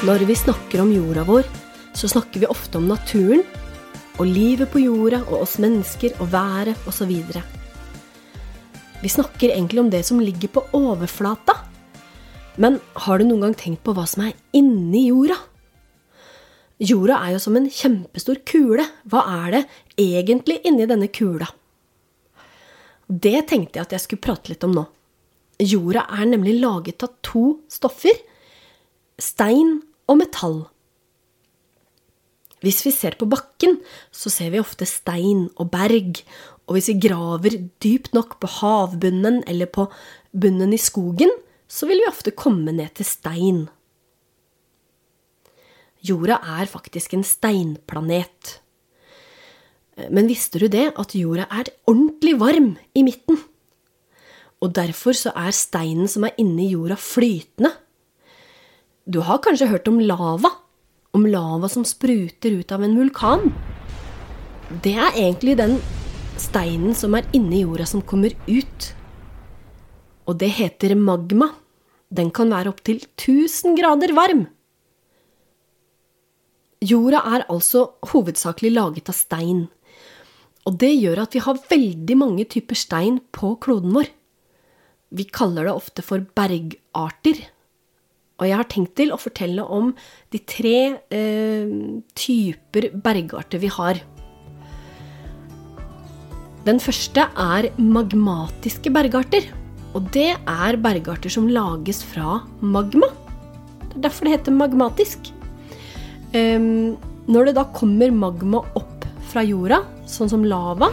Når vi snakker om jorda vår, så snakker vi ofte om naturen, og livet på jorda og oss mennesker og været osv. Vi snakker egentlig om det som ligger på overflata. Men har du noen gang tenkt på hva som er inni jorda? Jorda er jo som en kjempestor kule. Hva er det egentlig inni denne kula? Det tenkte jeg at jeg skulle prate litt om nå. Jorda er nemlig laget av to stoffer stein og metall. Hvis vi ser på bakken, så ser vi ofte stein og berg, og hvis vi graver dypt nok på havbunnen eller på bunnen i skogen, så vil vi ofte komme ned til stein. Jorda er faktisk en steinplanet. Men visste du det at jorda er ordentlig varm i midten? Og derfor så er steinen som er inni jorda, flytende. Du har kanskje hørt om lava? Om lava som spruter ut av en vulkan? Det er egentlig den steinen som er inni jorda, som kommer ut. Og det heter magma. Den kan være opptil 1000 grader varm. Jorda er altså hovedsakelig laget av stein. Og det gjør at vi har veldig mange typer stein på kloden vår. Vi kaller det ofte for bergarter. Og jeg har tenkt til å fortelle om de tre eh, typer bergarter vi har. Den første er magmatiske bergarter. Og det er bergarter som lages fra magma. Det er derfor det heter magmatisk. Um, når det da kommer magma opp fra jorda, sånn som lava,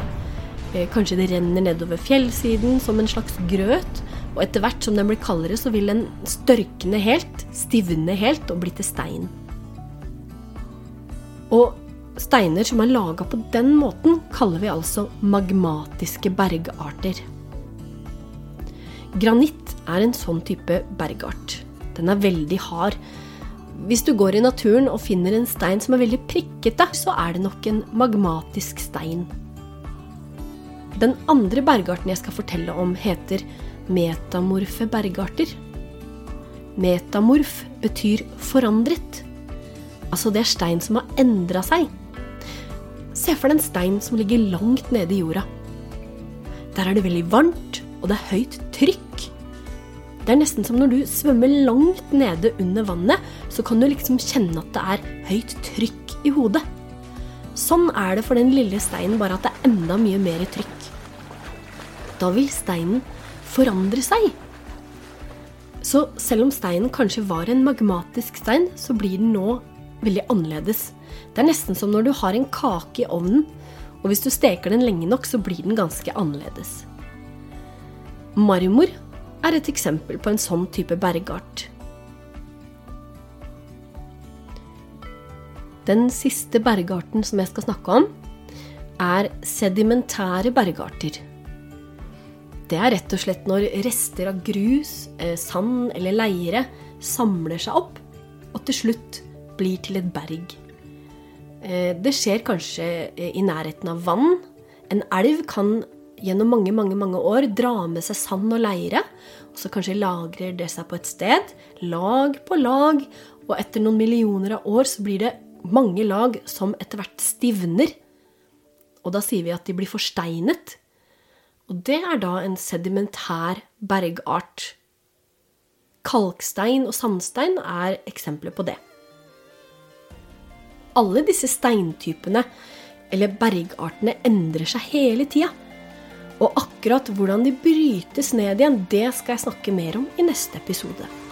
eh, kanskje det renner nedover fjellsiden som en slags grøt, og etter hvert som den blir kaldere, så vil den størkne helt, stivne helt og bli til stein. Og steiner som er laga på den måten, kaller vi altså magmatiske bergarter. Granitt er en sånn type bergart. Den er veldig hard. Hvis du går i naturen og finner en stein som er veldig prikkete, så er det nok en magmatisk stein. Den andre bergarten jeg skal fortelle om, heter metamorfe bergarter. Metamorf betyr forandret. Altså det er stein som har endra seg. Se for deg en stein som ligger langt nede i jorda. Der er det veldig varmt, og det er høyt trykk. Det er nesten som når du svømmer langt nede under vannet, så kan du liksom kjenne at det er høyt trykk i hodet. Sånn er det for den lille steinen, bare at det er enda mye mer trykk. Da vil steinen forandre seg. Så selv om steinen kanskje var en magmatisk stein, så blir den nå veldig annerledes. Det er nesten som når du har en kake i ovnen, og hvis du steker den lenge nok, så blir den ganske annerledes. Marmor er et eksempel på en sånn type bergart. Den siste bergarten som jeg skal snakke om, er sedimentære bergarter. Det er rett og slett når rester av grus, eh, sand eller leire samler seg opp og til slutt blir til et berg. Eh, det skjer kanskje eh, i nærheten av vann. En elv kan gjennom mange mange, mange år dra med seg sand og leire. Og så kanskje lagrer det seg på et sted, lag på lag. Og etter noen millioner av år så blir det mange lag som etter hvert stivner. Og da sier vi at de blir forsteinet. Og det er da en sedimentær bergart. Kalkstein og sandstein er eksempler på det. Alle disse steintypene, eller bergartene, endrer seg hele tida. Og akkurat hvordan de brytes ned igjen, det skal jeg snakke mer om i neste episode.